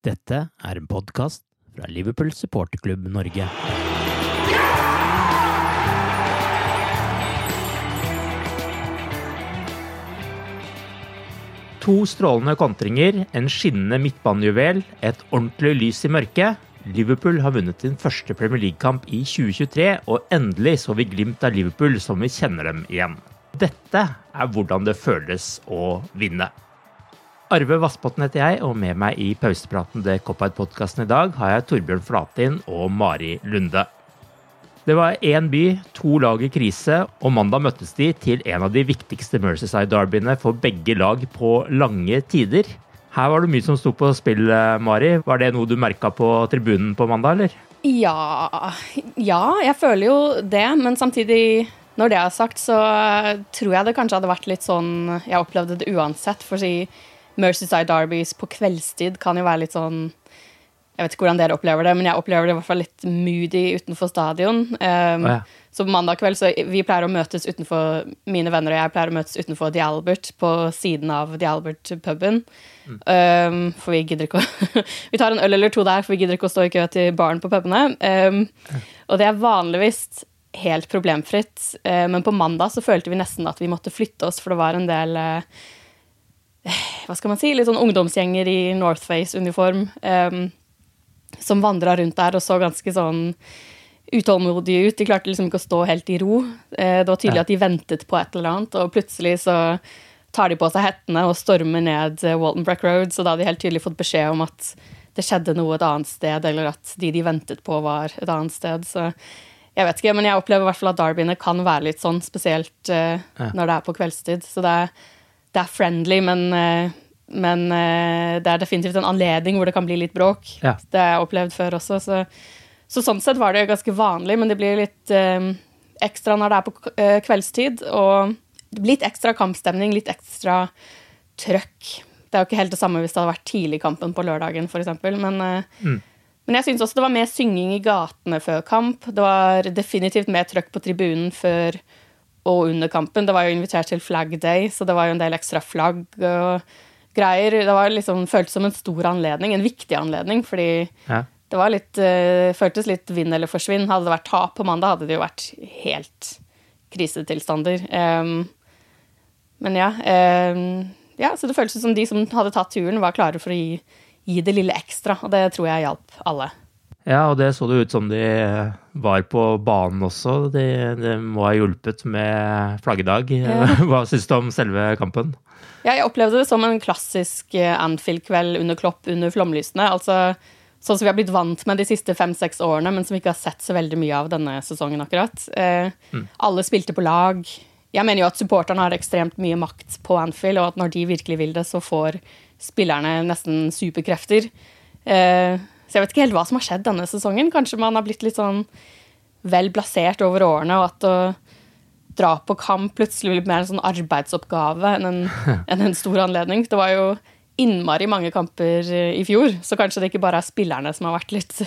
Dette er en podkast fra Liverpool supporterklubb Norge. To strålende kontringer, en skinnende midtbanejuvel, et ordentlig lys i mørket. Liverpool har vunnet sin første Premier League-kamp i 2023, og endelig så vi glimt av Liverpool som vi kjenner dem igjen. Dette er hvordan det føles å vinne. Arve Vassbotn heter jeg, og med meg i pausepraten til Cop-Out-podkasten i dag har jeg Torbjørn Flatin og Mari Lunde. Det var én by, to lag i krise, og mandag møttes de til en av de viktigste Mercyside-derbyene for begge lag på lange tider. Her var det mye som sto på spill, Mari. Var det noe du merka på tribunen på mandag, eller? Ja, ja, jeg føler jo det, men samtidig når det er sagt, så tror jeg det kanskje hadde vært litt sånn Jeg opplevde det uansett. For å si Mercyside Derbys på kveldstid kan jo være litt sånn Jeg vet ikke hvordan dere opplever det, men jeg opplever det i hvert fall litt moody utenfor stadion. Um, oh, ja. Så på mandag kveld så vi pleier å møtes utenfor Mine venner og jeg pleier å møtes utenfor The Albert på siden av The Albert-puben. Um, for vi gidder ikke å Vi tar en øl eller to der, for vi gidder ikke å stå i kø til baren på pubene. Um, og det er vanligvis helt problemfritt, uh, men på mandag så følte vi nesten at vi måtte flytte oss, for det var en del uh, hva skal man si, litt sånn ungdomsgjenger i Northface-uniform um, som vandra rundt der og så ganske sånn utålmodige ut. De klarte liksom ikke å stå helt i ro. Uh, det var tydelig Ja. at de ventet på et eller annet, og plutselig så tar de på seg hettene og stormer ned eh, Walton Breck Road, så da hadde de helt tydelig fått beskjed om at det skjedde noe et annet sted, eller at de de ventet på, var et annet sted. Så jeg vet ikke, men jeg opplever i hvert fall at derbyene kan være litt sånn, spesielt uh, Ja. når det er på kveldstid. Så det er, det er friendly, men, eh, men eh, det er definitivt en anledning hvor det kan bli litt bråk. Ja. Det har jeg opplevd før også. Så, så sånn sett var det ganske vanlig, men det blir litt eh, ekstra når det er på eh, kveldstid. Og litt ekstra kampstemning, litt ekstra trøkk. Det er jo ikke helt det samme hvis det hadde vært tidlig kampen på lørdagen, f.eks. Men, mm. men jeg syns også det var mer synging i gatene før kamp. Det var definitivt mer trøkk på tribunen før og under kampen. Det var jo invitert til Flag Day, så det var jo en del ekstra flagg og greier. Det var liksom, føltes som en stor anledning, en viktig anledning, fordi Ja. det var litt, uh, føltes litt vinn eller forsvinn. Hadde det vært tap på mandag, hadde det jo vært helt krisetilstander. Um, men ja, um, ja, så det føltes som de som hadde tatt turen, var klare for å gi, gi det lille ekstra, og det tror jeg hjalp alle. Ja, og det så det ut som de var på banen også. Det de må ha hjulpet med flaggedag. Hva syns du om selve kampen? Ja, jeg opplevde det som en klassisk eh, Anfield-kveld under Klopp under flomlysene. Altså sånn som vi har blitt vant med de siste fem-seks årene, men som vi ikke har sett så veldig mye av denne sesongen akkurat. Eh, Alle spilte på lag. Jeg mener jo at supporterne har ekstremt mye makt på Anfield, og at når de virkelig vil det, så får spillerne nesten superkrefter. Eh, så jeg vet ikke helt hva som har skjedd denne sesongen. Kanskje man har blitt litt sånn vel blasert over årene, og at å dra på kamp plutselig blir mer en sånn arbeidsoppgave enn en, enn en stor anledning. Det var jo innmari mange kamper eh, i fjor, så kanskje det ikke bare er spillerne som har vært litt,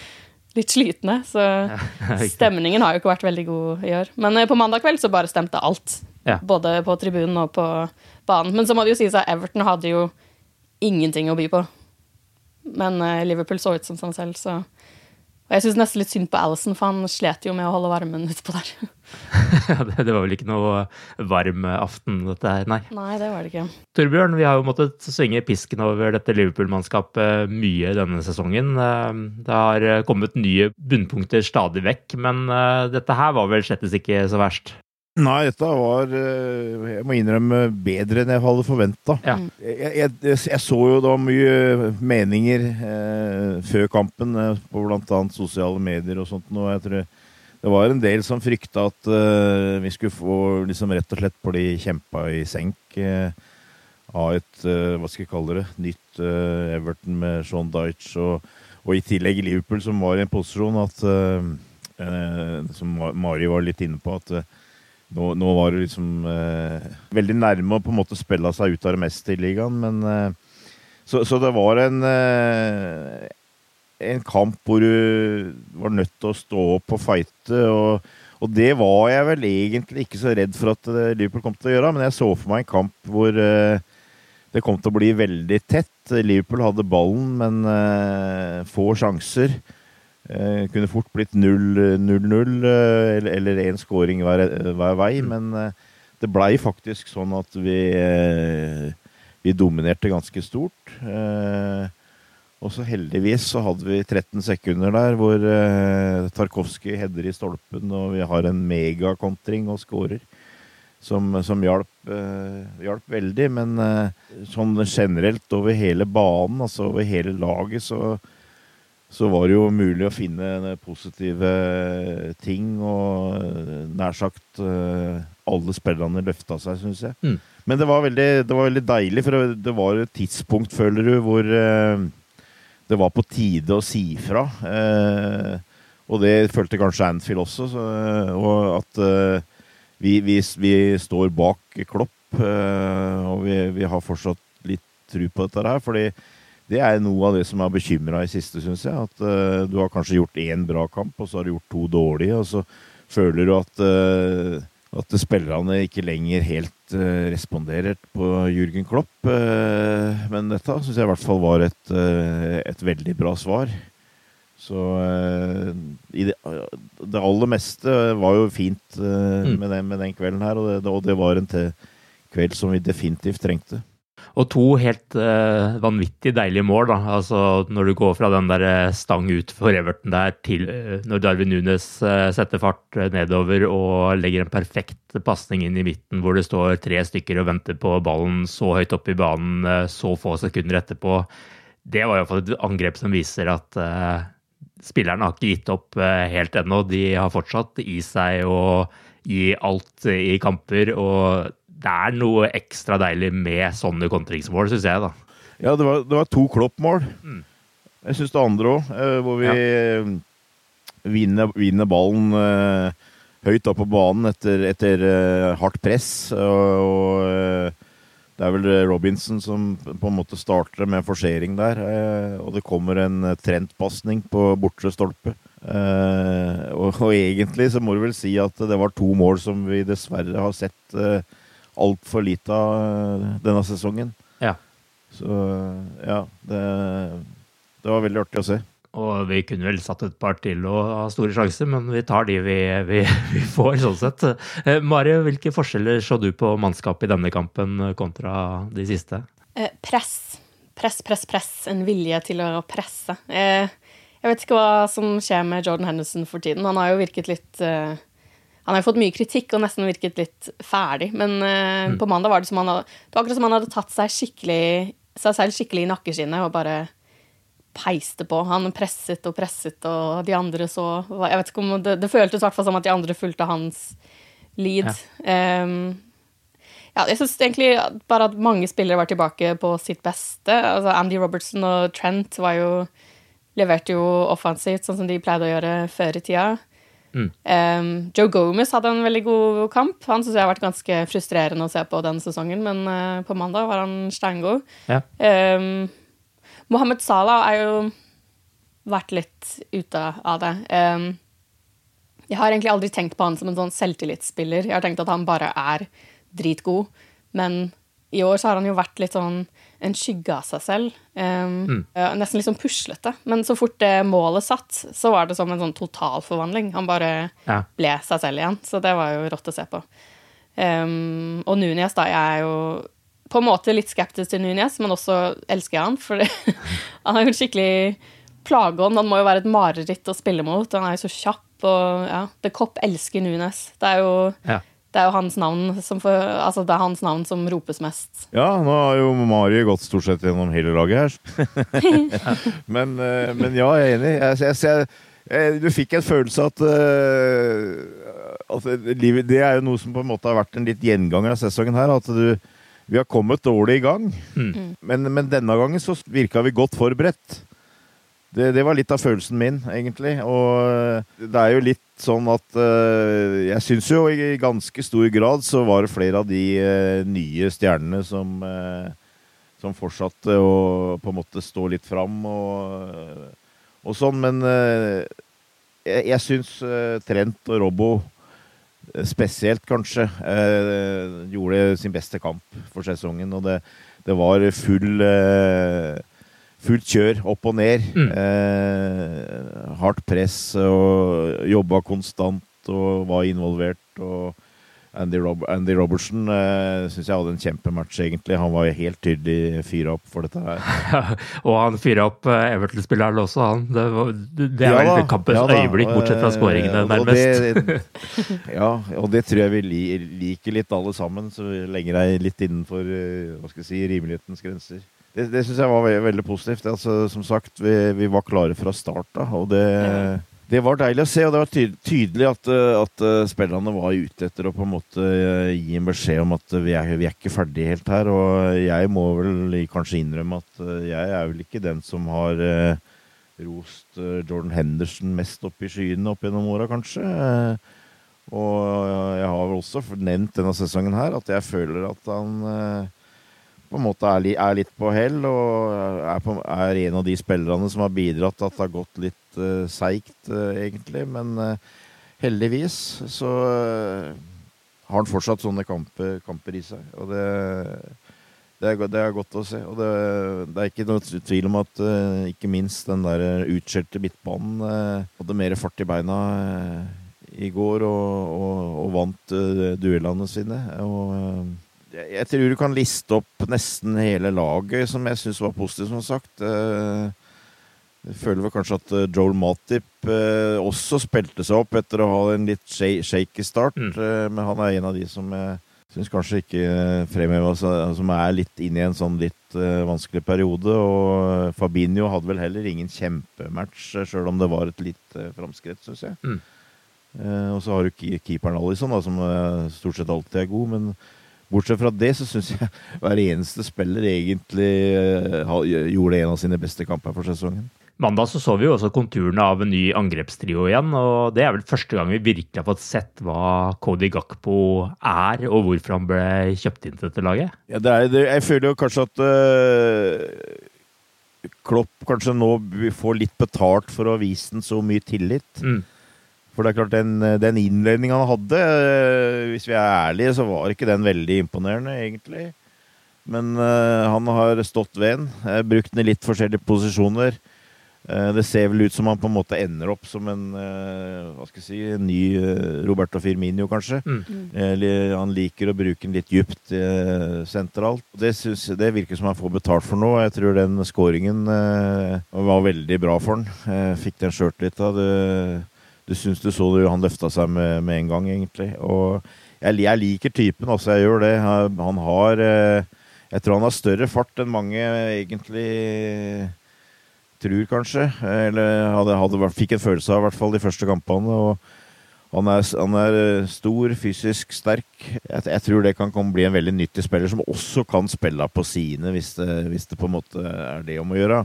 litt slitne. Så stemningen har jo ikke vært veldig god i år. Men på mandag kveld så bare stemte alt. Ja. Både på tribunen og på banen. Men så må det jo sies at Everton hadde jo ingenting å by på. Men Liverpool så ut som seg selv, så og jeg syns nesten litt synd på Alison, for han slet jo med å holde varmen utpå der. det, det var vel ikke noe varm aften, dette her, nei. Nei, det var det ikke. Torbjørn, vi har jo måttet svinge pisken over dette Liverpool-mannskapet mye denne sesongen. Eh, det har kommet nye bunnpunkter stadig vekk, men eh, dette her var vel slettes ikke så verst? Nei, dette var eh, Jeg må innrømme bedre enn jeg hadde forventa. Ja. Jeg, jeg, jeg, så jo det var mye meninger eh, før kampen eh, på bl.a. sosiale medier og sånt. Og jeg tror det var en del som frykta at eh, vi skulle få liksom rett og slett bli kjempa i senk eh, av et eh, hva skal jeg kalle det, nytt Everton med Sean Dyche og, og, i tillegg Liverpool, som var i en posisjon at Som Mari var litt inne på, at nå, nå, var det liksom eh, veldig nærme å på en måte spille seg ut av det meste i ligaen, men eh, så, så, det var en eh, en kamp hvor du var nødt til å stå opp og fighte. Og, og, det var jeg vel egentlig ikke så redd for at eh, Liverpool kom til å gjøre, men jeg så for meg en kamp hvor eh, det kom til å bli veldig tett. Liverpool hadde ballen, men eh, få sjanser. Eh, kunne fort blitt 0-0 eh, eller én skåring hver, hver, vei, mm. men eh, det blei faktisk sånn at vi, vi dominerte ganske stort. Og så heldigvis så hadde vi 13 sekunder der hvor Tarkovskij header i stolpen, og vi har en megakontring og skårer. Som, som hjalp, hjalp, veldig. Men sånn generelt over hele banen, altså over hele laget, så så var det jo mulig å finne positive ting. Og eh, nær sagt eh, alle spillerne løfta seg, syns jeg. Mm. Men det var, veldig, det var, veldig, deilig, for det var et tidspunkt, føler du, hvor eh, det var på tide å si fra. og det følte kanskje Anfield også. Så, og at vi, vi, vi, står bak Klopp, og vi, vi har fortsatt litt tru på dette her. fordi det er noe av det som har bekymra i siste, syns jeg. At uh, du har kanskje gjort én bra kamp, og så har du gjort to dårlige. Og så føler du at, uh, at spillerne ikke lenger helt uh, responderer på Jürgen Klopp. men dette syns jeg i hvert fall var et, et veldig bra svar. Så det, det, aller meste var jo fint mm. med, den, med, den, kvelden her, og det, og det var en kveld som vi definitivt trengte. Og to helt uh, vanvittig deilige mål. da, altså Når du går fra den der eh, stang ut for Everton der til uh, når Darwin Nunes uh, setter fart nedover og legger en perfekt pasning inn i midten hvor det står tre stykker og venter på ballen så høyt oppe i banen så få sekunder etterpå. Det var iallfall et angrep som viser at spillerne har ikke gitt opp helt ennå. De har fortsatt i seg å gi alt i kamper. og det er noe ekstra deilig med sånne kontringsmål, syns jeg, da. Ja, det var, det var to Klopp-mål. Mm. Jeg syns det andre òg, eh, hvor vi ja. vinner, vinner, ballen uh, høyt opp på banen etter, etter hardt press. Og, og det er vel Robinson som på en måte starter med forsering der. og det kommer en trendpasning på bortre stolpe. Og, og, egentlig så må du vel si at det var to mål som vi dessverre har sett altfor lite av eh, denne sesongen. Ja. Så ja, det, det var veldig artig å se. Og vi kunne vel satt et par til og ha store sjanser, men vi tar de vi, vi, vi får, sånn sett. Eh, Mari, hvilke forskjeller så du på mannskapet i denne kampen kontra de siste? Eh, press. Press, press, press. En vilje til å presse. Eh, jeg vet ikke hva som skjer med Jordan Henderson for tiden. Han har jo virket litt eh, han har jo fått mye kritikk og nesten virket litt ferdig, men uh, mm. på mandag var det som han hadde, det var akkurat som han hadde tatt seg, seg selv skikkelig i nakkeskinnet og bare peiste på. Han presset og presset, og de andre så Jeg vet ikke om Det, det føltes i hvert fall som at de andre fulgte hans lead. Ja. Um, ja, jeg syns egentlig bare at mange spillere var tilbake på sitt beste. Altså Andy Robertson og Trent var jo leverte jo offensivt, sånn som de pleide å gjøre før i tida. Mm. Um, Joe Gomez hadde en veldig god kamp. Han syns jeg har vært ganske frustrerende å se på denne sesongen, men uh, på mandag var han steingod. Ja. Um, Mohammed Salah er jo vært litt ute av det. Um, jeg har egentlig aldri tenkt på han som en sånn selvtillitsspiller. Jeg har tenkt at han bare er dritgod. Men i år så har han jo vært litt sånn en skygge av seg selv. Um, mm. Nesten litt sånn puslete. Men så fort det målet satt, så var det som en sånn totalforvandling. Han bare ja. ble seg selv igjen. Så det var jo rått å se på. Um, og Nunes, da. Jeg er jo på en måte litt skeptisk til Nunes, men også elsker jeg han. For han er jo skikkelig plageånd. Han må jo være et mareritt å spille mot. Han er jo så kjapp. Og ja, The Cop elsker Nunes. Det er jo ja det er jo hans navn som, for, altså det er hans navn som ropes mest. Ja, nå har jo Mari gått stort sett gjennom hele laget her. men, eh, men, ja, jeg er enig. Jeg, jeg, jeg, jeg du fikk en følelse at, uh, at livet, Det er jo noe som på en måte har vært en litt gjenganger av sesongen her. At du, vi har kommet dårlig i gang. Mm. Men, men, denne gangen så virka vi godt forberedt. Det, det, var litt av følelsen min, egentlig. Og det er jo litt sånn at uh, Jeg syns jo i ganske stor grad så var det flere av de uh, nye stjernene som, uh, som fortsatte å på en måte stå litt fram og, og sånn. Men jeg, jeg syns Trent og Robbo spesielt, kanskje, gjorde sin beste kamp for sesongen. Og det, det var full fullt kjør, opp og ned. Mm. Eh, hardt press og jobba konstant og var involvert. og Andy, Rob Andy Robertson eh, syns jeg hadde en kjempematch, egentlig. Han var jo helt tydelig fyra opp for dette her. og han fyra opp eh, Everton-spilleren også, han. Det, var, det er ja, vel kampens ja, øyeblikk, bortsett fra skåringene, nærmest. nærmest. Det, ja, og det tror jeg vi liker litt alle sammen, så lenge det er litt innenfor eh, hva skal jeg si, rimelighetens grenser det, det syns jeg var veldig, veldig positivt. Altså, som sagt, vi, vi, var klare fra start da, og det, det, var deilig å se. Og det var tydelig at, at uh, spillerne var ute etter å på en måte uh, gi en beskjed om at vi er, vi er ikke ferdige helt her. Og jeg må vel kanskje innrømme at jeg er vel ikke den som har rost Jordan Henderson mest opp i skyene opp gjennom åra, kanskje. og jeg har vel også nevnt denne sesongen her at jeg føler at han på en måte er, er litt på hell, og er, på, er, en av de spillerne som har bidratt til at det har gått litt uh, seigt, uh, egentlig. Men uh, heldigvis så har han fortsatt sånne kamper, kamper, i seg. Og det, det, er, det er, godt å se. Og det, det er ikke noe tvil om at ikke minst den der utskjelte midtbanen hadde mer fart i beina i går og, og, og vant duellene sine. Og jeg tror du kan liste opp nesten hele laget, som jeg syns var positivt, som sagt. Eh, jeg føler vel kanskje at eh, Joel Matip eh, også spilte seg opp etter å ha en litt shaky start, mm. men han er en av de som jeg syns kanskje ikke fremheva som er litt inne i en sånn litt vanskelig periode. Og Fabinho hadde vel heller ingen kjempematch, sjøl om det var et litt framskritt, syns jeg. Mm. og så har du keeperen Alison, da, som stort sett alltid er god, men Bortsett fra det så syns jeg hver eneste spiller egentlig uh, gjorde en av sine beste kamper for sesongen. Mandag så, så vi jo også konturene av en ny angrepstrio igjen. og Det er vel første gang vi virkelig har fått sett hva Cody Gakpo er, og hvorfor han ble kjøpt inn til dette laget. Ja, det er, det, jeg føler jo kanskje at uh, Klopp kanskje nå får litt betalt for å ha vist den så mye tillit. Mm. For det er klart, den, den innledninga han hadde, eh, hvis vi er ærlige, så var ikke den veldig imponerende, egentlig. Men uh, han har stått ved den, uh, brukt den i litt forskjellige posisjoner. Uh, det ser vel ut som han på en måte ender opp som en hva skal jeg si, en ny Roberto Firmino, kanskje. Mm. han liker å bruke den litt dypt sentralt. Det, synes, det, virker som han får betalt for nå. Jeg tror den skåringen var veldig bra for han. fikk den sjøltillita. Det du syns du så det, han løfta seg med, med, en gang, egentlig. Og jeg, jeg liker typen, altså. Jeg gjør det. Han har eh, Jeg tror han har større fart enn mange egentlig tror, kanskje. Eller hadde, hadde, fikk en følelse av, i hvert fall de første kampene. og han er, han er, eh, stor, fysisk sterk. Jeg, jeg, tror det kan bli en veldig nyttig spiller, som også kan spille på sine, hvis det, hvis det på en måte er det om å gjøre.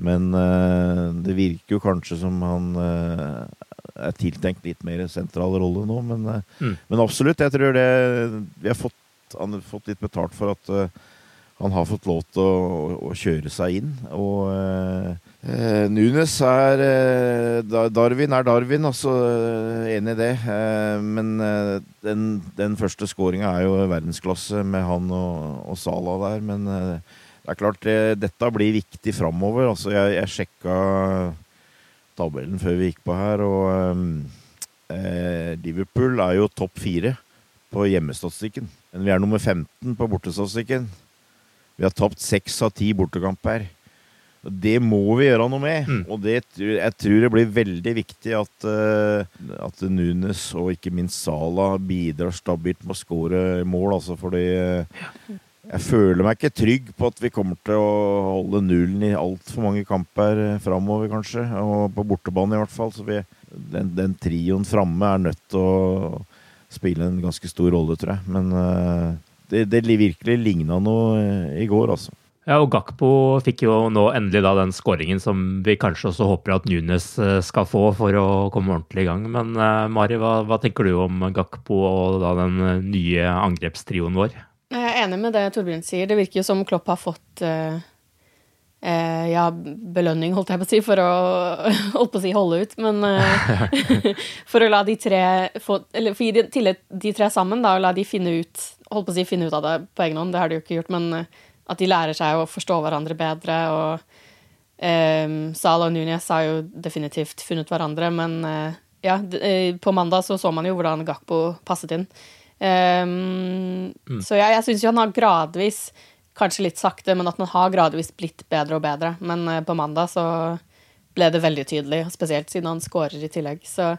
Men øh, det virker jo kanskje som han uh, er tiltenkt litt mer sentral rolle nå. Men, mm. men, absolutt, jeg tror det Vi har fått, han har fått litt betalt for at han har fått lov til å, å kjøre seg inn. Og eh, Nunes er eh, Darwin er Darwin, altså enig i det. Eh, men eh, den, den, første skåringa er jo verdensklasse med han og, og Sala der. Men eh, det er klart, det, dette blir viktig framover. Altså, jeg, jeg sjekka tabellen før vi gikk på her, og eh, Liverpool er jo topp fire på hjemmestatistikken. Men vi er nummer 15 på bortestatistikken. Vi har tapt seks av ti bortekamper. Det må vi gjøre noe med. Mm. Og det, jeg tror det blir veldig viktig at, uh, at Nunes og ikke minst Sala bidrar stabilt med å skåre mål. Altså fordi uh, jeg føler meg ikke trygg på at vi kommer til å holde nullen i altfor mange kamper framover, kanskje. Og på bortebane, i hvert fall. Så vi, den, den trioen framme er nødt til å spille en ganske stor rolle, tror jeg. Men uh, det, det virkelig ligna noe eh, i går, altså. Ja, og Gakpo fikk jo nå endelig da den skåringen som vi kanskje også håper at Nunes eh, skal få for å komme ordentlig i gang. Men Mari, hva, hva, tenker du om Gakpo og da den nye angrepstrioen vår? Jeg er enig med det Torbjørn sier. Det virker jo som Klopp har fått uh, uh, ja, belønning, holdt jeg på å si, for å å si holde ut. Men for å la de tre få Eller for gi tillegg de tre sammen, da, og la de finne ut holdt på å si finne ut av det på egen hånd, det har de jo ikke gjort, men eh, at de lærer seg å forstå hverandre bedre. og um, Sala og Núñez har jo definitivt funnet hverandre, men uh, ja, på mandag så, så man jo hvordan Gakpo passet inn. Um, mm. Så jeg, jeg syns jo han har gradvis, kanskje litt sakte, men at han har gradvis blitt bedre og bedre. Men uh, på mandag så ble det veldig tydelig, spesielt siden han skårer i tillegg. Så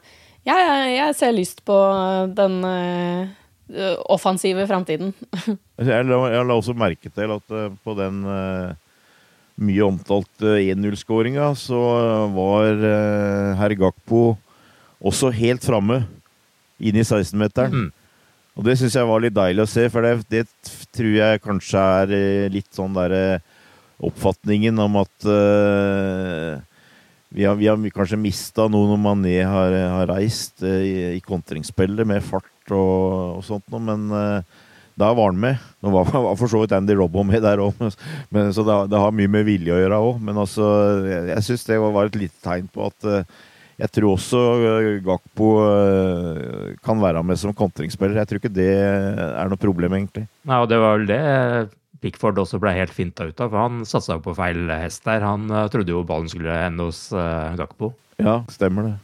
ja, jeg, jeg ser lyst på den uh, offensive framtiden. jeg, la, jeg la også merke til at uh, på den uh, mye omtalt 1-0-skåringa, så var herr Gakpo også helt framme inn i 16-meteren. Mm. Og det syns jeg var litt deilig å se, for det, det tror jeg kanskje er litt sånn derre oppfatningen om at uh, vi, har, vi har, kanskje mista noe når Mané har, har reist uh, i, i kontringsspillet med fart og, og sånt noe, men uh, da var han med. Nå var, var for så vidt Andy Robbo med der òg, så det, det, har mye med vilje å gjøre òg. Men altså, jeg, jeg syns det var et lite tegn på at jeg tror også Gakpo kan være med som kontringsspiller. Jeg tror ikke det er noe problem, egentlig. Nei, og det var vel det Pickford også ble helt finta ut av. for Han satsa på feil hest der. Han trodde jo ballen skulle ende hos Gakpo. Ja, stemmer det.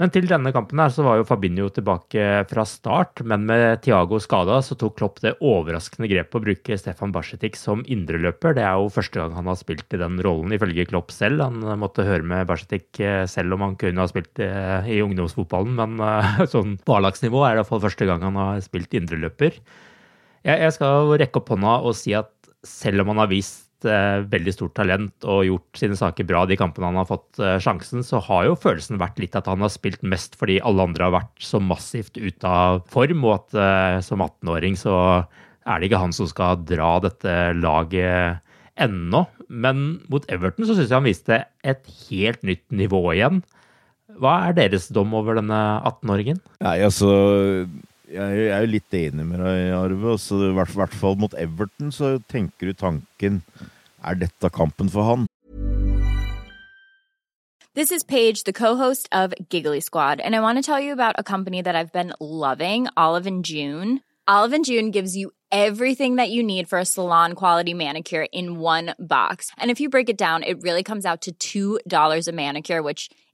Men til denne kampen her så var jo Fabinho tilbake fra start, men med Thiago skada så tok Klopp det overraskende grepet å bruke Stefan Barsetic som indreløper. Det er jo første gang han har spilt i den rollen, ifølge Klopp selv. Han måtte høre med Barsetic eh, selv om han kunne ha spilt eh, i ungdomsfotballen, men eh, sånn på A-lagsnivå er det iallfall første gang han har spilt indreløper. Jeg skal rekke opp hånda og si at selv om han har vist eh, veldig stort talent og gjort sine saker bra de kampene han har fått eh, sjansen, så har jo følelsen vært litt at han har spilt mest fordi alle andre har vært så massivt ute av form, og at eh, som 18-åring så er det ikke han som skal dra dette laget ennå. Men mot Everton så syns jeg han viste et helt nytt nivå igjen. Hva er deres dom over denne 18-åringen? Nei, altså jeg er jo litt enig med deg, Arve. Altså, I hvert fall mot Everton så tenker du tanken Er dette kampen for han? This is Paige, the co-host of Giggly Squad, and I want to tell you about a company that I've been loving, Olive and June. Olive and June gives you everything that you need for a salon quality manicure in one box. And if you break it down, it really comes out to $2 a manicure, which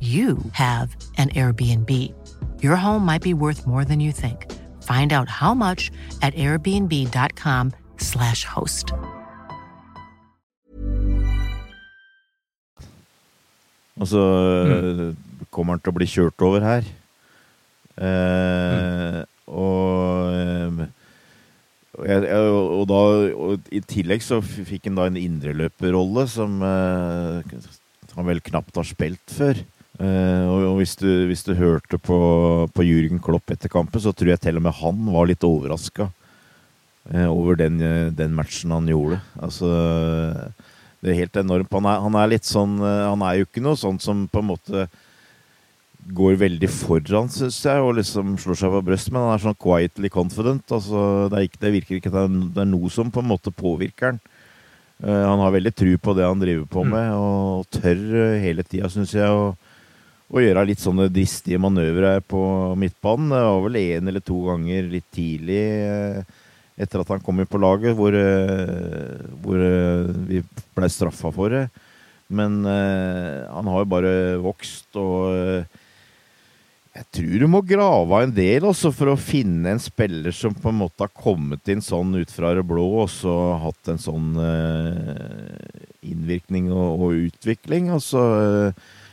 you have an Airbnb. Your home might be worth more than you think. Find out how much at airbnb.com/slash host. Og så mm. kommer han til å bli kjørt over her. Eh, mm. og, og, jeg, og, da og I tillegg så fikk han da en indreløperrolle som eh, han vel knapt har spilt før. Uh, og hvis du, hvis du, hørte på, på Jürgen Klopp etter kampen, så tror jeg til og med han var litt overraska uh, over den, uh, den, matchen han gjorde. Altså Det er helt enormt. Han er, han er litt sånn Han er jo ikke noe sånn som på en måte går veldig foran, syns jeg, og liksom slår seg på brystet, men han er sånn quietly confident. Altså, det, ikke, det, virker ikke at det er noe som på en måte påvirker han. han har veldig tru på det han driver på med, og tør hele tida, syns jeg. og å gjøre litt sånne dristige manøvre på midtbanen. Det var vel én eller to ganger litt tidlig eh, etter at han kom inn på laget, hvor, eh, hvor eh, vi ble straffa for det. Men han har jo bare vokst, og jeg tror du må grave en del også for å finne en spiller som på en måte har kommet inn sånn ut fra det blå, og så hatt en sånn innvirkning og, og utvikling. Altså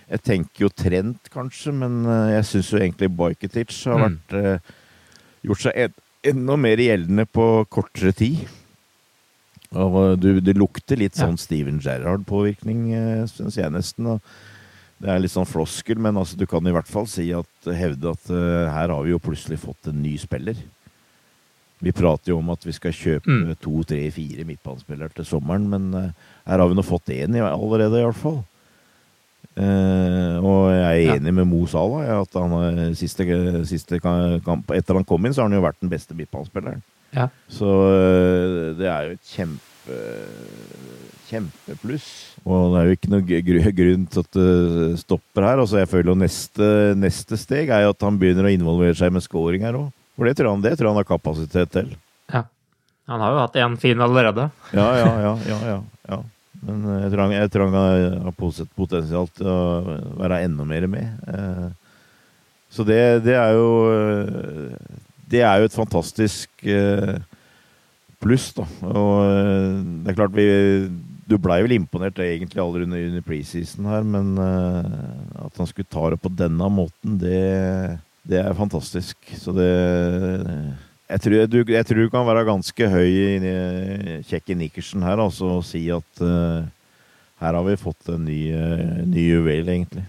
jeg tenker jo Trent, kanskje, men eh, jeg syns jo egentlig Bajketic har mm. uh, gjort seg en, enda mer gjeldende på kortere tid. Og eh, du, det lukter litt sånn Steven Gerrard-påvirkning, uh, syns jeg nesten. det er litt sånn floskel, men altså, du kan i hvert fall si at, hevde at uh, her har vi jo plutselig fått en ny spiller. Vi prater jo om at vi skal kjøpe mm. to, tre, fire midtbanespillere til sommeren, men her har vi nå fått én allerede, i hvert fall. Uh, og jeg er enig ja. med Mo Salah. At han er siste, siste kamp Etter han kom inn, så har han jo vært den beste midtbanespilleren. Ja. Så uh, det er jo et kjempe kjempepluss. Og det er jo ikke noe grunn til at det stopper her. Altså, jeg føler jo neste, neste steg er jo at han begynner å involvere seg med scoring her òg. For det tror, han, det tror han har kapasitet til. Ja. Han har jo hatt én fin allerede. Ja, ja. ja, ja, ja. Men eh, jeg tror, han, jeg tror han har potensial til å være enda mer med. Eh, så det, det er jo eh, Det er jo et fantastisk pluss, da. Og det er klart vi Du blei vel imponert egentlig aldri under, under preseason her, men at han skulle ta det på denne måten, det, det er fantastisk. Så det jeg tror, du, jeg tror, du, kan være ganske høy i kjekk i nikkersen her altså, og si at uh, her har vi fått en ny, uh, ny juvel, egentlig.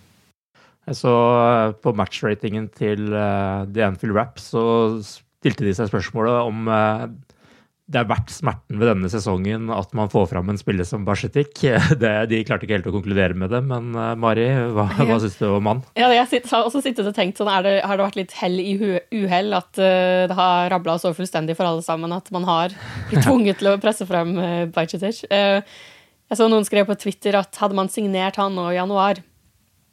Jeg så uh, på matchratingen til The Anfield Rap så stilte de seg spørsmålet om det er verdt smerten ved denne sesongen at man får fram en spiller som Barsetik. De klarte ikke helt å konkludere med det, men uh, Mari, hva, hva syns du om han? Ja, jeg har også sittet og tenkt sånn, det, har det vært litt hell i uhell at uh, det har rabla så fullstendig for alle sammen at man har blitt tvunget til å presse frem uh, Bajcetic? Jeg så noen skrev på Twitter at hadde man signert han nå i januar,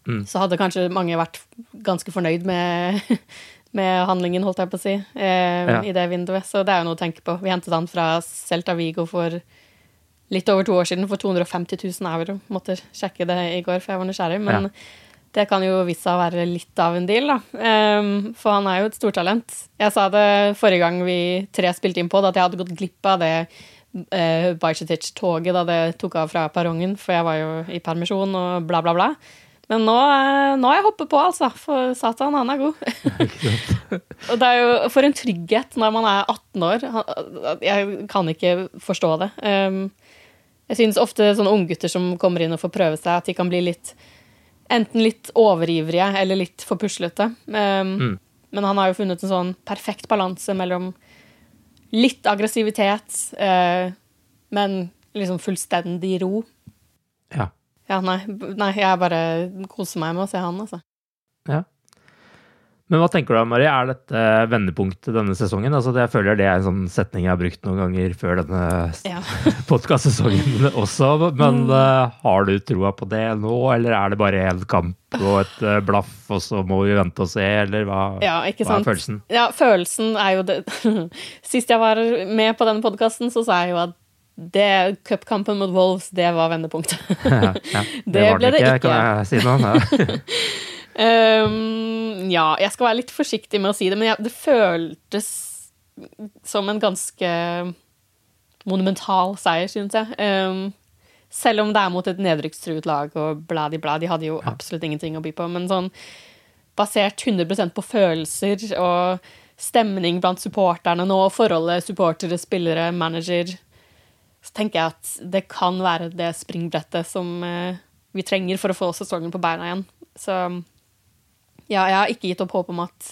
mm. så hadde kanskje mange vært ganske fornøyd med med handlingen, holdt jeg på å si, eh, ja. i det vinduet. Så det er jo noe å tenke på. Vi hentet han fra Celta Vigo for litt over to år siden for 250 000 euro. Måtte sjekke det i går, for jeg var nysgjerrig. Men ja. det kan jo vise seg å være litt av en deal, da. Um, for han er jo et stortalent. Jeg sa det forrige gang vi tre spilte inn på det, at jeg hadde gått glipp av det uh, Bajcetic-toget da det tok av fra perrongen, for jeg var jo i permisjon og bla, bla, bla. Men nå, eh, nå har jeg hoppet på, altså. For Satan, han er god. og det er jo for en trygghet når man er 18 år. Jeg kan ikke forstå det. Um, jeg synes ofte sånne unggutter som kommer inn og får prøve seg, at de kan bli litt Enten litt overivrige eller litt for puslete. Um, mm. Men han har jo funnet en sånn perfekt balanse mellom litt aggressivitet, uh, men liksom fullstendig ro. Ja. Ja, nei, nei, jeg bare koser meg med å se han, altså. Ja. Men hva tenker du, Marie? Er dette vendepunktet denne sesongen? Altså, jeg føler det er en sånn setning jeg har brukt noen ganger før denne ja. podkastsesongen også. Men mm. uh, har du troa på det nå, eller er det bare én kamp og et uh, blaff, og så må vi vente og se, eller hva, ja, hva er følelsen? Ja, følelsen er jo det Sist jeg var med på denne podkasten, så sa jeg jo at det Cupkampen mot Wolves, det var vendepunktet. ja, ja, det, det ble det ikke, ikke, kan jeg si noe um, ja, jeg skal være litt forsiktig med å si det, men jeg, det føltes som en ganske monumental seier, synes jeg. Um, selv om det er mot et nedrykkstruet lag og bladi-bla, de hadde jo absolutt ingenting å by på. Men sånn basert 100 på følelser og stemning blant supporterne nå, forholdet supportere, spillere, manager så tenker jeg at det kan være det springbrettet som eh, vi trenger for å få sesongen på beina igjen. Så ja, jeg har ikke gitt opp håp om at,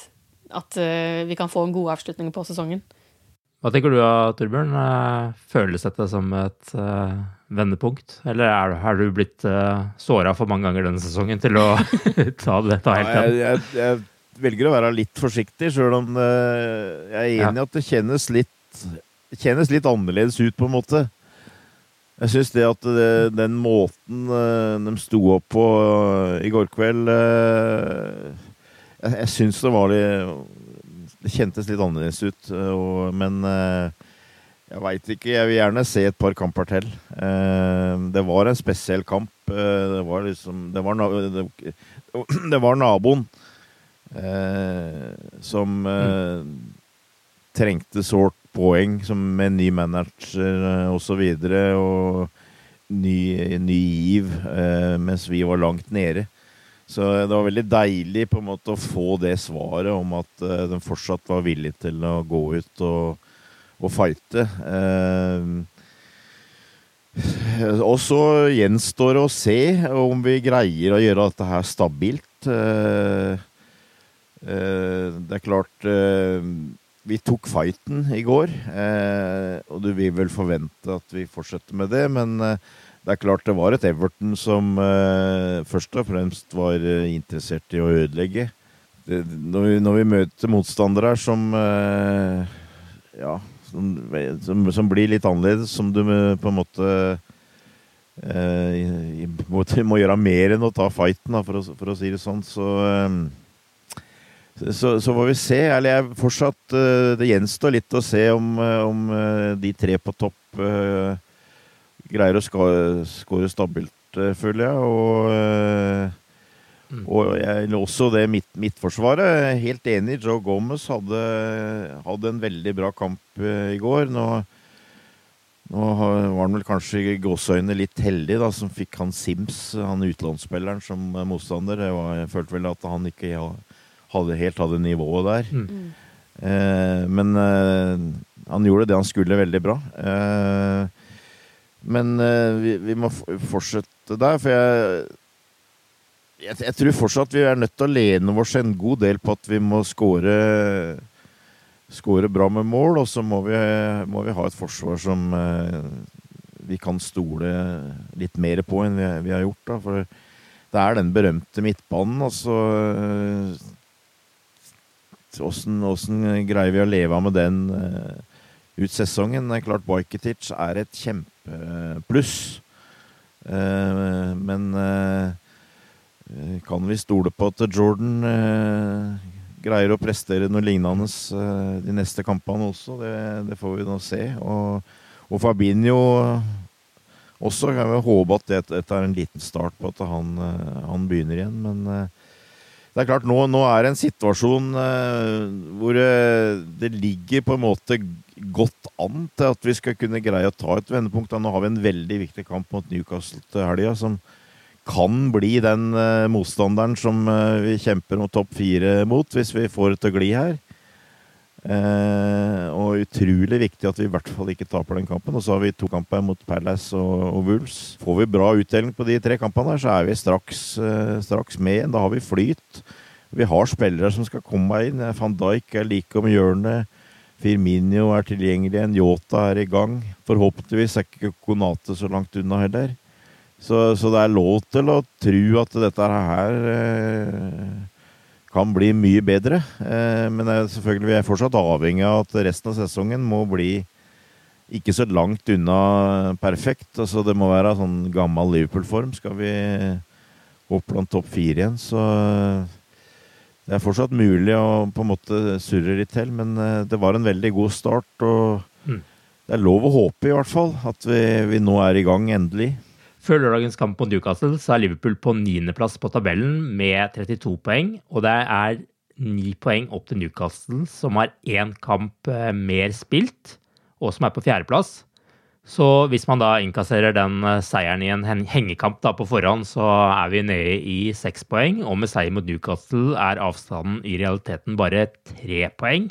at uh, vi kan få en god avslutning på sesongen. Hva tenker du av Torbjørn? Eh, føles dette som et uh, vendepunkt? Eller er, er du blitt uh, såra for mange ganger denne sesongen til å ta det ta helt av? Jeg, jeg, jeg, velger å være litt forsiktig, sjøl om uh, jeg er enig i ja. at det kjennes litt, kjennes litt annerledes ut, på en måte. Jeg syns det at det, den måten uh, de sto opp på uh, i går kveld Jeg, jeg syns det var litt Det kjentes litt annerledes ut. Og, men jeg veit ikke. Jeg vil gjerne se et par kamper til. det var en spesiell kamp. det var liksom Det var, det var naboen som mm. Trengte sårt poeng som med ny manager eh, osv. Og, så og ny, ny giv eh, mens vi var langt nede. Så det var veldig deilig på en måte å få det svaret om at uh, den fortsatt var villig til å gå ut og, og fighte. Uh, og så gjenstår det å se om vi greier å gjøre dette her stabilt. Det er klart vi tok fighten i går, eh, og du vil vel forvente at vi fortsetter med det. Men eh, det er klart det var et Everton som eh, først og fremst var eh, interessert i å ødelegge. Når, vi, når, vi, møter motstandere som eh, Ja, som, som, som, blir litt annerledes, som du på en måte eh, må, må, gjøre mer enn å ta fighten, da, for, å, for, å, si det sånn, så så, så, får vi se. Eller jeg fortsatt uh, Det gjenstår litt å se om, uh, om uh, de tre på topp greier å skåre stabilt, føler jeg. Og, mm. og jeg, også det midt, midtforsvaret. Helt enig. Joe Gomez hadde, hadde en veldig bra kamp i går. Nå, nå var han vel kanskje i gåseøynene litt heldig, da, som fikk han Sims, han utenlandsspilleren, som motstander. Var, jeg følte vel at han ikke ja, hadde, helt hadde nivået der. Mm. Eh, men eh, han gjorde det han skulle, veldig bra. Eh, men eh, vi, vi, må fortsette der, for jeg, jeg, jeg tror fortsatt vi er nødt til å lene oss en god del på at vi må skåre skåre bra med mål, og så må vi, må vi ha et forsvar som eh, vi kan stole litt mer på enn vi, vi har gjort. Da. For det er den berømte midtbanen. Altså Åssen greier vi å leve av med den uh, ut sesongen? Det er klart Bajketic er et kjempepluss. Uh, men uh, kan vi stole på at Jordan greier å prestere noe lignende de neste kampene også? Det, det får vi nå se. Og, og Fabinho også kan vi håpe at dette er en liten start på at han, han begynner igjen. Men det er klart, nå, nå er det en situasjon uh, hvor uh, det ligger på en måte godt an til at vi skal kunne greie å ta et vendepunkt. Nå har vi en veldig viktig kamp mot Newcastle til helga, som kan bli den uh, motstanderen som vi kjemper mot topp fire mot, hvis vi får det til å gli her. Eh, og utrolig viktig at vi i hvert fall ikke taper den kampen. Og så har vi to kamper mot Palace og, og Wolves. Får vi bra utdeling på de tre kampene, der, så er vi straks, eh, straks med igjen. Da har vi flyt. Vi har spillere som skal komme inn. Van Dijk er like om hjørnet. Firminio er tilgjengelig igjen. Yota er i gang. Forhåpentligvis er ikke Konate så langt unna heller. Så, så, det er lov til å tro at dette her eh, kan bli mye bedre. Eh, men selvfølgelig vi er fortsatt avhengig av at resten av sesongen må bli ikke så langt unna perfekt. Altså Det må være sånn gammel Liverpool-form. Skal vi opp blant topp fire igjen, så det er fortsatt mulig å på en måte surre litt til. Men eh, det var en veldig god start, og mm. det er lov å håpe i hvert fall at vi, vi nå er i gang endelig. Før lørdagens kamp mot Newcastle så er Liverpool på niendeplass på tabellen med 32 poeng. Og det er ni poeng opp til Newcastle, som har én kamp eh, mer spilt, og som er på fjerdeplass. Så hvis man da innkasserer den eh, seieren i en hengekamp da på forhånd, så er vi nede i seks poeng. Og med seier mot Newcastle er avstanden i realiteten bare tre poeng.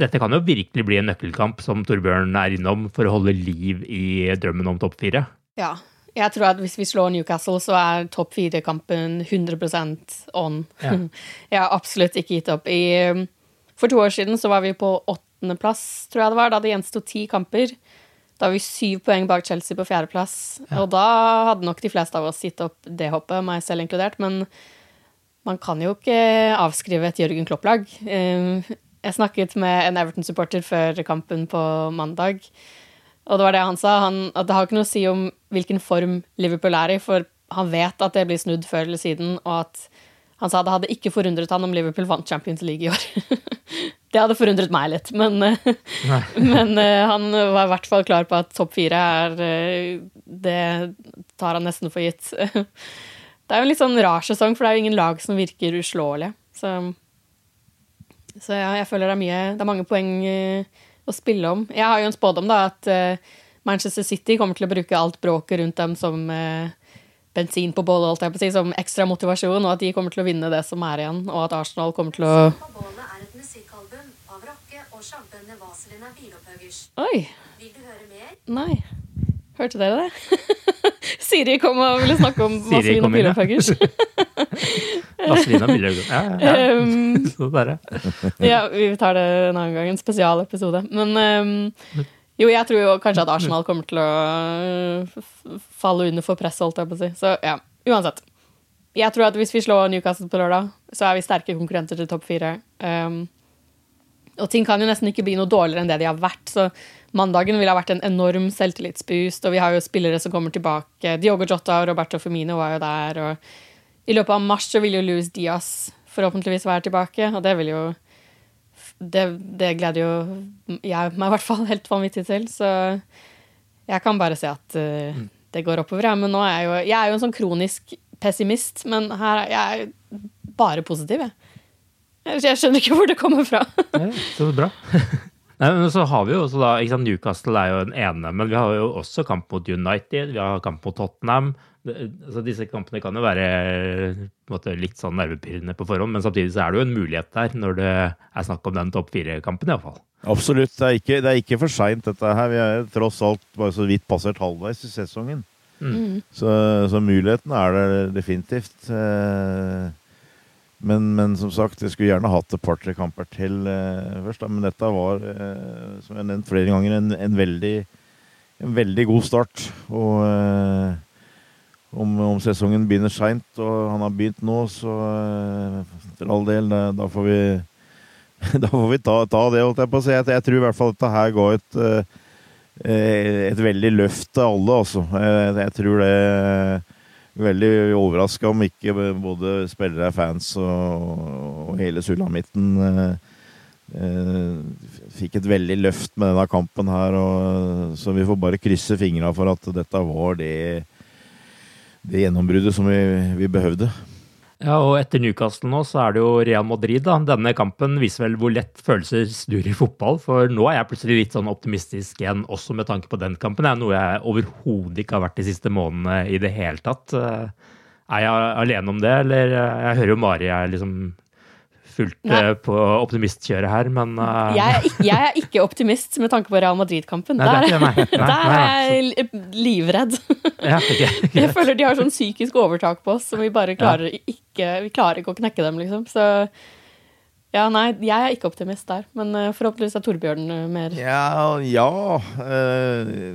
Dette kan jo virkelig bli en nøkkelkamp, som Torbjørn er innom, for å holde liv i drømmen om topp fire. Ja, jeg tror at hvis vi slår Newcastle, så er topp fire-kampen 100% on. Ja. jeg har absolutt ikke gitt opp. I, for to år siden så var vi på åttendeplass, tror jeg det var, da det gjensto ti kamper. Da var vi syv poeng bak Chelsea på fjerdeplass. Ja. Og da hadde nok de fleste av oss gitt opp det hoppet, meg selv inkludert. Men man kan jo ikke avskrive et Jørgen Klopp-lag. Eh, jeg snakket med en Everton-supporter før kampen på mandag. Og det var det han sa, han, at det har ikke noe å si om hvilken form Liverpool er i, for han vet at det blir snudd før eller siden, og at han sa det hadde ikke forundret han om Liverpool vant Champions League i år. det hadde forundret meg litt, men, men uh, han var i hvert fall klar på at topp fire er uh, Det tar han nesten for gitt. det er jo en litt sånn rar sesong, for det er jo ingen lag som virker uslåelige. Så, så ja, jeg føler det er mye Det er mange poeng å spille om. Jeg har jo en spådom, da, at uh, Manchester City kommer til å bruke alt bråket rundt dem som uh, bensin på bålet, holdt jeg på å si, som ekstra motivasjon, og at de kommer til å vinne det som er igjen, og at Arsenal kommer til å Oi. Vil du høre mer? Nei. Hørte dere det? Siri kom og ville snakke om Vazelina Bilopphøggers. Vazelina Bilopphøggers, ja. ja, ja. Um, Så bare. ja, vi tar det en annen gang. En spesialepisode. Men um, jo, jeg tror jo kanskje at Arsenal kommer til å falle under for press, holdt jeg på å si. Så ja, uansett. Jeg tror at hvis vi slår Newcastle på lørdag, så er vi sterke konkurrenter til topp fire. Um, og ting kan jo nesten ikke bli noe dårligere enn det de har vært. Så mandagen ville ha vært en enorm selvtillitsboost, og vi har jo spillere som kommer tilbake. Diogo Jota og Roberto Femino var jo der. Og i løpet av mars så vil jo Louis Diaz forhåpentligvis være tilbake, og det vil jo Det, det gleder jo jeg meg i hvert fall helt vanvittig til, så jeg kan bare se at uh, det går oppover. Ja. Men nå er jeg jo Jeg er jo en sånn kronisk pessimist, men her er jeg bare positiv, jeg. Jeg skjønner ikke hvor det kommer fra. Nei, så bra. Nei, men så har vi jo også da, sant, Newcastle er jo den ene, men vi har jo også kamp mot United, vi har kamp mot Tottenham. Det, altså disse kampene kan jo være måte, litt sånn nervepirrende på forhånd, men samtidig så er det jo en mulighet der når det er snakk om den topp fire-kampen, iallfall. Absolutt. Det er ikke, det er ikke for seint, dette her. Vi er tross alt bare så vidt passert halvveis i sesongen. Mm. Så, så, muligheten er der definitivt. Eh, Men, men, som sagt, jeg skulle gjerne hatt et par-tre kamper til eh, først. Da. Men dette var, eh, som jeg har nevnt flere ganger, en, en, veldig, en veldig, god start. Og eh, om, om, sesongen begynner seint, og han har begynt nå, så eh, for all del, da, da får vi da får vi ta, ta, det, holdt jeg på å si. Jeg, tror i hvert fall dette her ga et, eh, et veldig løft til alle, altså. Jeg, jeg tror det veldig overraska om ikke både spillere, fans og, og hele sulamitten eh, eh, fikk et veldig løft med denne kampen her. Og, så vi får bare krysse fingra for at dette var det, det gjennombruddet som vi, vi behøvde. Ja, og etter Newcastle nå, så er det jo Real Madrid, da. Denne kampen viser vel hvor lett følelser snur i fotball. For nå er jeg plutselig litt sånn optimistisk igjen, også med tanke på den kampen. Det er noe jeg overhodet ikke har vært de siste månedene i det hele tatt. Eh, er jeg alene om det, eller eh, Jeg hører jo Mari er liksom fullt Nei. Eh, på optimistkjøret her, men uh... jeg, er ikke, jeg, er ikke, optimist med tanke på Real Madrid-kampen. Der, der, er jeg livredd. Ja, okay, jeg føler de har sånn psykisk overtak på oss som vi bare klarer ja. ikke Vi klarer ikke å knekke dem, liksom. Så ja, nei, jeg er ikke optimist der. Men uh, forhåpentligvis er Torbjørn uh, mer Ja, ja.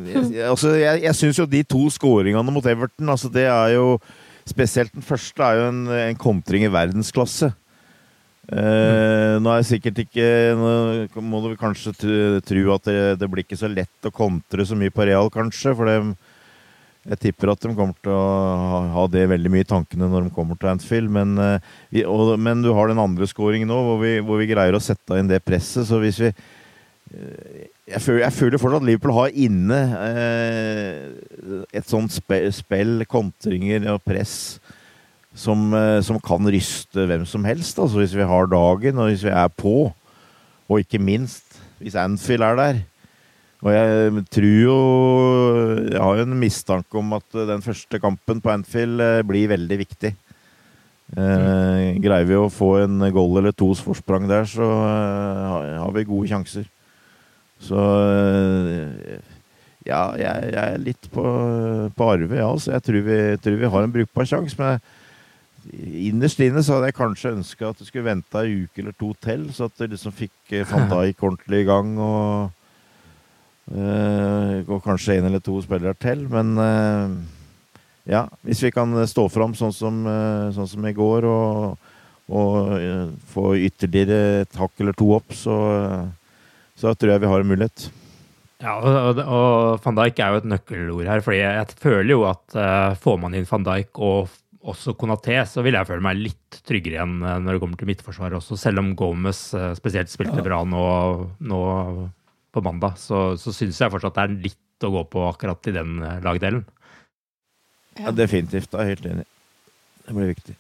jeg, altså, jeg, jeg syns jo de to skåringene mot Everton, altså det er jo Spesielt den første er jo en, en kontring i verdensklasse. Uh, nå er sikkert ikke Nå må du kanskje tro at det, det, blir ikke så lett å kontre så mye på Real, kanskje. For det, jeg tipper at de kommer til å ha, det veldig mye i tankene når de kommer til Anfield. Men, uh, vi, og, men du har den andre scoringen nå, hvor vi, hvor vi, greier å sette inn det presset. Så hvis vi uh, jeg, føler, jeg føler, fortsatt at Liverpool har inne et sånt spill, spill kontringer og press som, eh, som, kan ryste hvem som helst. Altså hvis vi har dagen, og hvis vi er på. Og ikke minst hvis Anfield er der. Og jeg tror jo Jeg har jo en mistanke om at den første kampen på Anfield eh, blir veldig viktig. Eh, greier vi å få en goal eller tos forsprang der, så eh, har vi gode sjanser. Så eh, ja, jeg, jeg, er litt på, på arve, ja. Så jeg tror vi, tror vi har en brukbar sjanse. Men Innerst inne så hadde jeg kanskje ønska at du skulle vente ei uke eller to til, så at det liksom fikk eh, van Dijk ordentlig i gang. Og, øh, og kanskje en eller to spillere til. Men øh, ja, hvis vi kan stå fram sånn som, sånn som i går og, og få ytterligere et hakk eller to opp, så, så tror jeg vi har en mulighet. Ja, og, og van Dijk er jo et nøkkelord her. fordi jeg føler jo at uh, får man inn van Dijk og også Konaté, så vil jeg føle meg litt tryggere igjen eh, når det kommer til midtforsvaret også. Selv om Gomez eh, spesielt spilte bra nå, nå på mandag, så, så syns jeg fortsatt det er litt å gå på akkurat i den eh, lagdelen. Ja, definitivt. Er helt enig. Det blir viktig.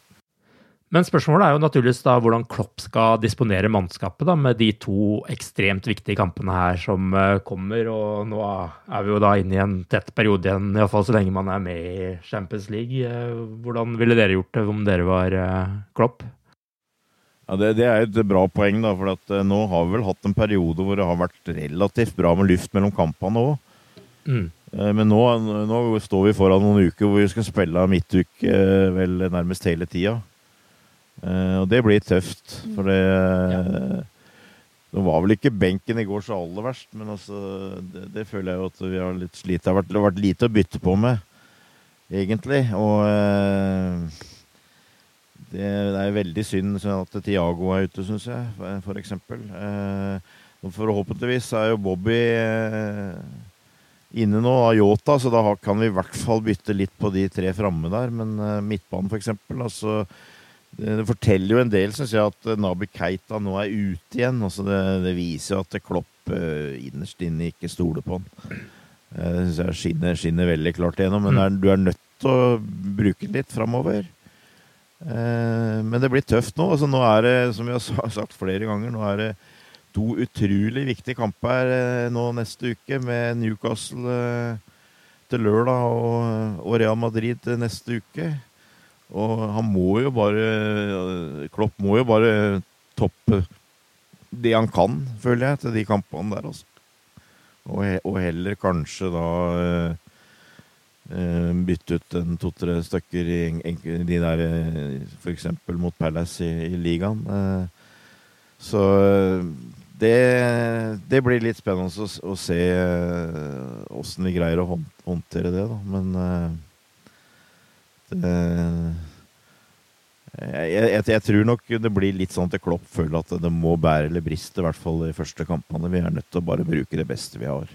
Men spørsmålet er jo naturligvis da hvordan Klopp skal disponere mannskapet da, med de to ekstremt viktige kampene her som uh, kommer. Og nå er vi jo da inne i en tett periode igjen, iallfall så lenge man er med i Champions League. Uh, hvordan ville dere gjort det om dere var uh, Klopp? Ja, det, det, er et bra poeng, da, for at, nå har vi vel hatt en periode hvor det har vært relativt bra med luft mellom kampene òg. Mm. Men nå, nå, står vi foran noen uker hvor vi skal spille midtuke vel nærmest hele tida. Uh, og det blir tøft, for det ja. Nå var vel ikke benken i går så aller verst, men altså, det, det føler jeg jo at vi har litt slitt. Det har vært, vært lite å bytte på med, egentlig. Og uh, det, det, er veldig synd at Tiago er ute, syns jeg, for eksempel. Uh, forhåpentligvis er jo Bobby inne nå av Yota, så da kan vi i hvert fall bytte litt på de tre framme der. Men midtbanen, for eksempel, altså det forteller jo en del, syns jeg, at eh, Nabi Keita nå er ute igjen. Altså det, det, viser jo at Klopp uh, innerst inne ikke stoler på han. Det syns jeg skinner, skinner, veldig klart igjennom. Men er, du er nødt til å bruke den litt framover. Uh, men det blir tøft nå. Altså nå er det, som vi har sagt flere ganger, nå er det to utrolig viktige kamper nå neste uke med Newcastle til lørdag og, og Real Madrid neste uke. Og han må jo bare Klopp må jo bare toppe det han kan, føler jeg, til de kampene der, altså. Og, og heller kanskje da uh, bytte ut en to-tre stykker i en, de der f.eks. mot Palace i, i ligaen. så det, det, blir litt spennende å, å se åssen vi greier å håndtere det, da. Men det jeg, jeg, jeg, tror nok det blir litt sånn til Klopp føler at det må bære eller briste, i hvert fall i første kampene. Vi er nødt til å bare bruke det beste vi har.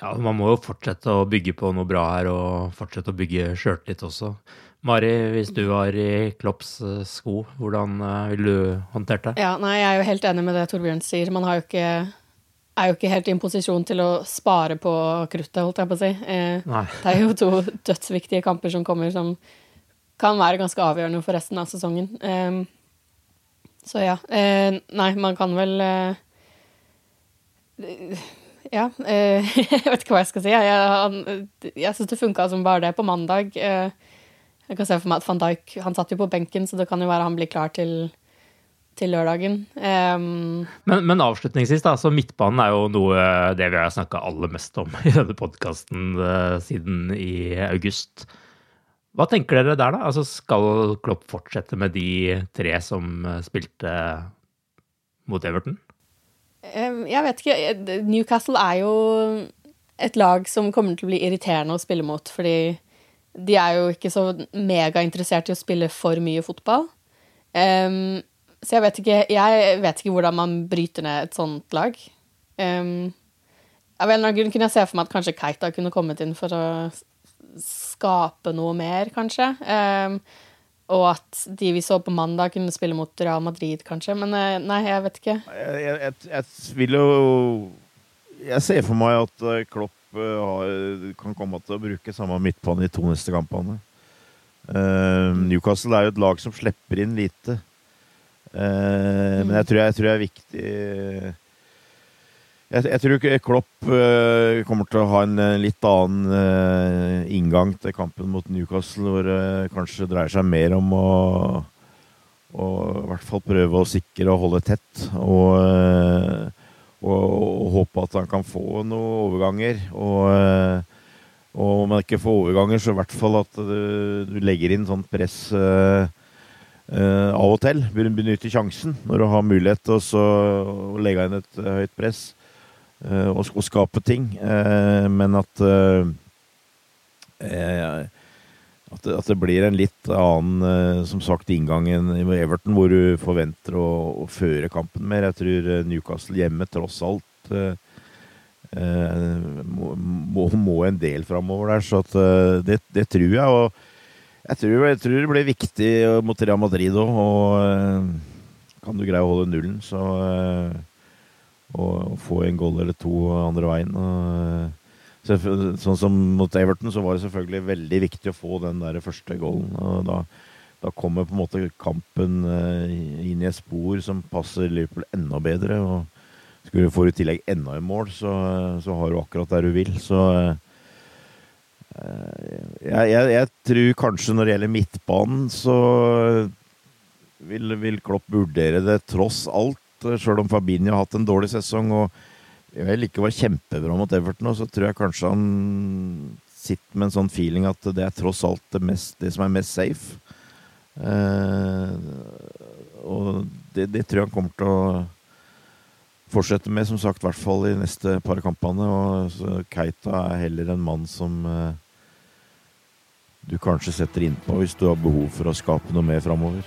Ja, man må jo fortsette å bygge på noe bra her, og fortsette å bygge sjøltillit også. Mari, hvis du var i Klopps eh, sko, hvordan eh, ville du håndtert det? Ja, nei, Jeg er jo helt enig med det Torbjørn sier. Man har jo ikke, er jo ikke helt i en posisjon til å spare på kruttet, holdt jeg på å si. Eh, det er jo to dødsviktige kamper som kommer som kan være ganske avgjørende for resten av sesongen. Eh, så ja. Eh, nei, man kan vel uh, Ja. Uh, jeg vet ikke hva jeg skal si. Jeg, jeg syns det funka som bare det på mandag. jeg kan se for meg at van Dijk Han satt jo på benken, så det kan jo være han blir klar til, til lørdagen. Um, men, men, avslutningsvis, da, så midtbanen er jo noe det vi har snakka aller mest om i denne podkasten siden i august. Hva tenker dere der, da? Altså, skal Klopp fortsette med de tre som eh, spilte mot Everton? Jeg vet ikke. Newcastle er jo et lag som kommer til å bli irriterende å spille mot, fordi de er jo ikke så megainteressert i å spille for mye fotball. Um, så jeg vet, ikke, jeg vet ikke hvordan man bryter ned et sånt lag. Um, av en eller annen grunn kunne jeg se for meg at kanskje Keita kunne kommet inn for å skape noe mer, kanskje. Um, og at de vi så på mandag, kunne spille mot Real Madrid, kanskje. Men uh, nei, jeg vet ikke. Jeg, jeg, jeg, vil jo Jeg ser for meg at eh, Klopp uh, har, kan komme til å bruke samme midtbane i to neste kampene. Uh, Newcastle er jo et lag som slipper inn lite. Mm. Men jeg tror, jeg tror det er viktig jeg, jeg, tror Klopp uh, kommer til å ha en litt annen uh, inngang til kampen mot Newcastle, hvor det kanskje dreier seg mer om å, å i hvert fall prøve å sikre og holde tett. Og, og, og, håpe at han kan få noen overganger. Og, og om han ikke får overganger, så i hvert fall at du, du legger inn sånn press av og til. benytte sjansen når du har mulighet til å legge inn et høyt press og, eh, og skape ting. Men at at det, at det, blir en litt annen som sagt, inngang enn i Everton, hvor du forventer å, å, føre kampen mer. Jeg tror Newcastle hjemme tross alt eh, må, må, en del framover der. Så at, det, det, tror jeg. Og jeg tror, jeg tror, det blir viktig mot Real Madrid òg. Og kan du greie å holde nullen, så og, få en goal eller to andre veien. Og, sånn som mot Everton, så var det selvfølgelig veldig viktig å få den der første goalen. Og da, da kommer på en måte kampen eh, inn i et spor som passer Liverpool enda bedre. og Skulle du få i tillegg enda en mål, så, så har du akkurat der du vil. Så eh, jeg, jeg, jeg, tror kanskje når det gjelder midtbanen, så vil, vil Klopp vurdere det tross alt Eh, sjøl om Fabinho har hatt en dårlig sesong og vel ikke var kjempebra mot Everton, så tror jeg kanskje han sitter med en sånn feeling at det er tross alt det, mest, det som er mest safe. Eh, og det, det, tror jeg han kommer til å fortsette med, som sagt, i hvert fall i neste par kampene. Og Keita er heller en mann som eh, du kanskje setter innpå hvis du har behov for å skape noe mer framover.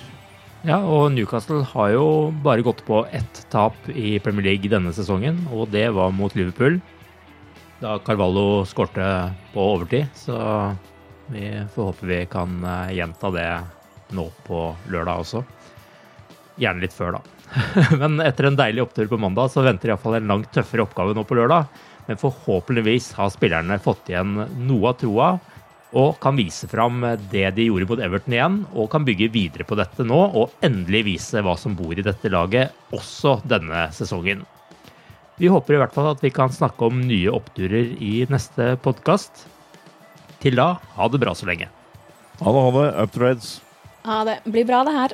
Ja, og Newcastle har jo bare gått på ett tap i Premier League denne sesongen, og det var mot Liverpool. Da Carvalho skårte på overtid, så vi får håpe vi kan eh, gjenta det nå på lørdag også. Gjerne litt før, da. Men etter en deilig opptur på mandag, så venter iallfall en langt tøffere oppgave nå på lørdag. Men forhåpentligvis har spillerne fått igjen noe av troa og kan vise fram det de gjorde mot Everton igjen, og kan bygge videre på dette nå og endelig vise hva som bor i dette laget også denne sesongen. Vi håper i hvert fall at vi kan snakke om nye oppturer i neste podkast. Til da, ha det bra så lenge. Ha det, ha det. Up to reds. Ha det. Blir bra, det her.